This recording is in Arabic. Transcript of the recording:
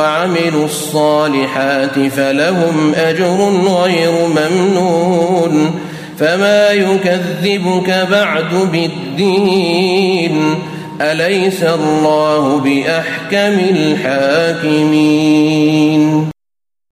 وعملوا الصالحات فلهم أجر غير ممنون فما يكذبك بعد بالدين أليس الله بأحكم الحاكمين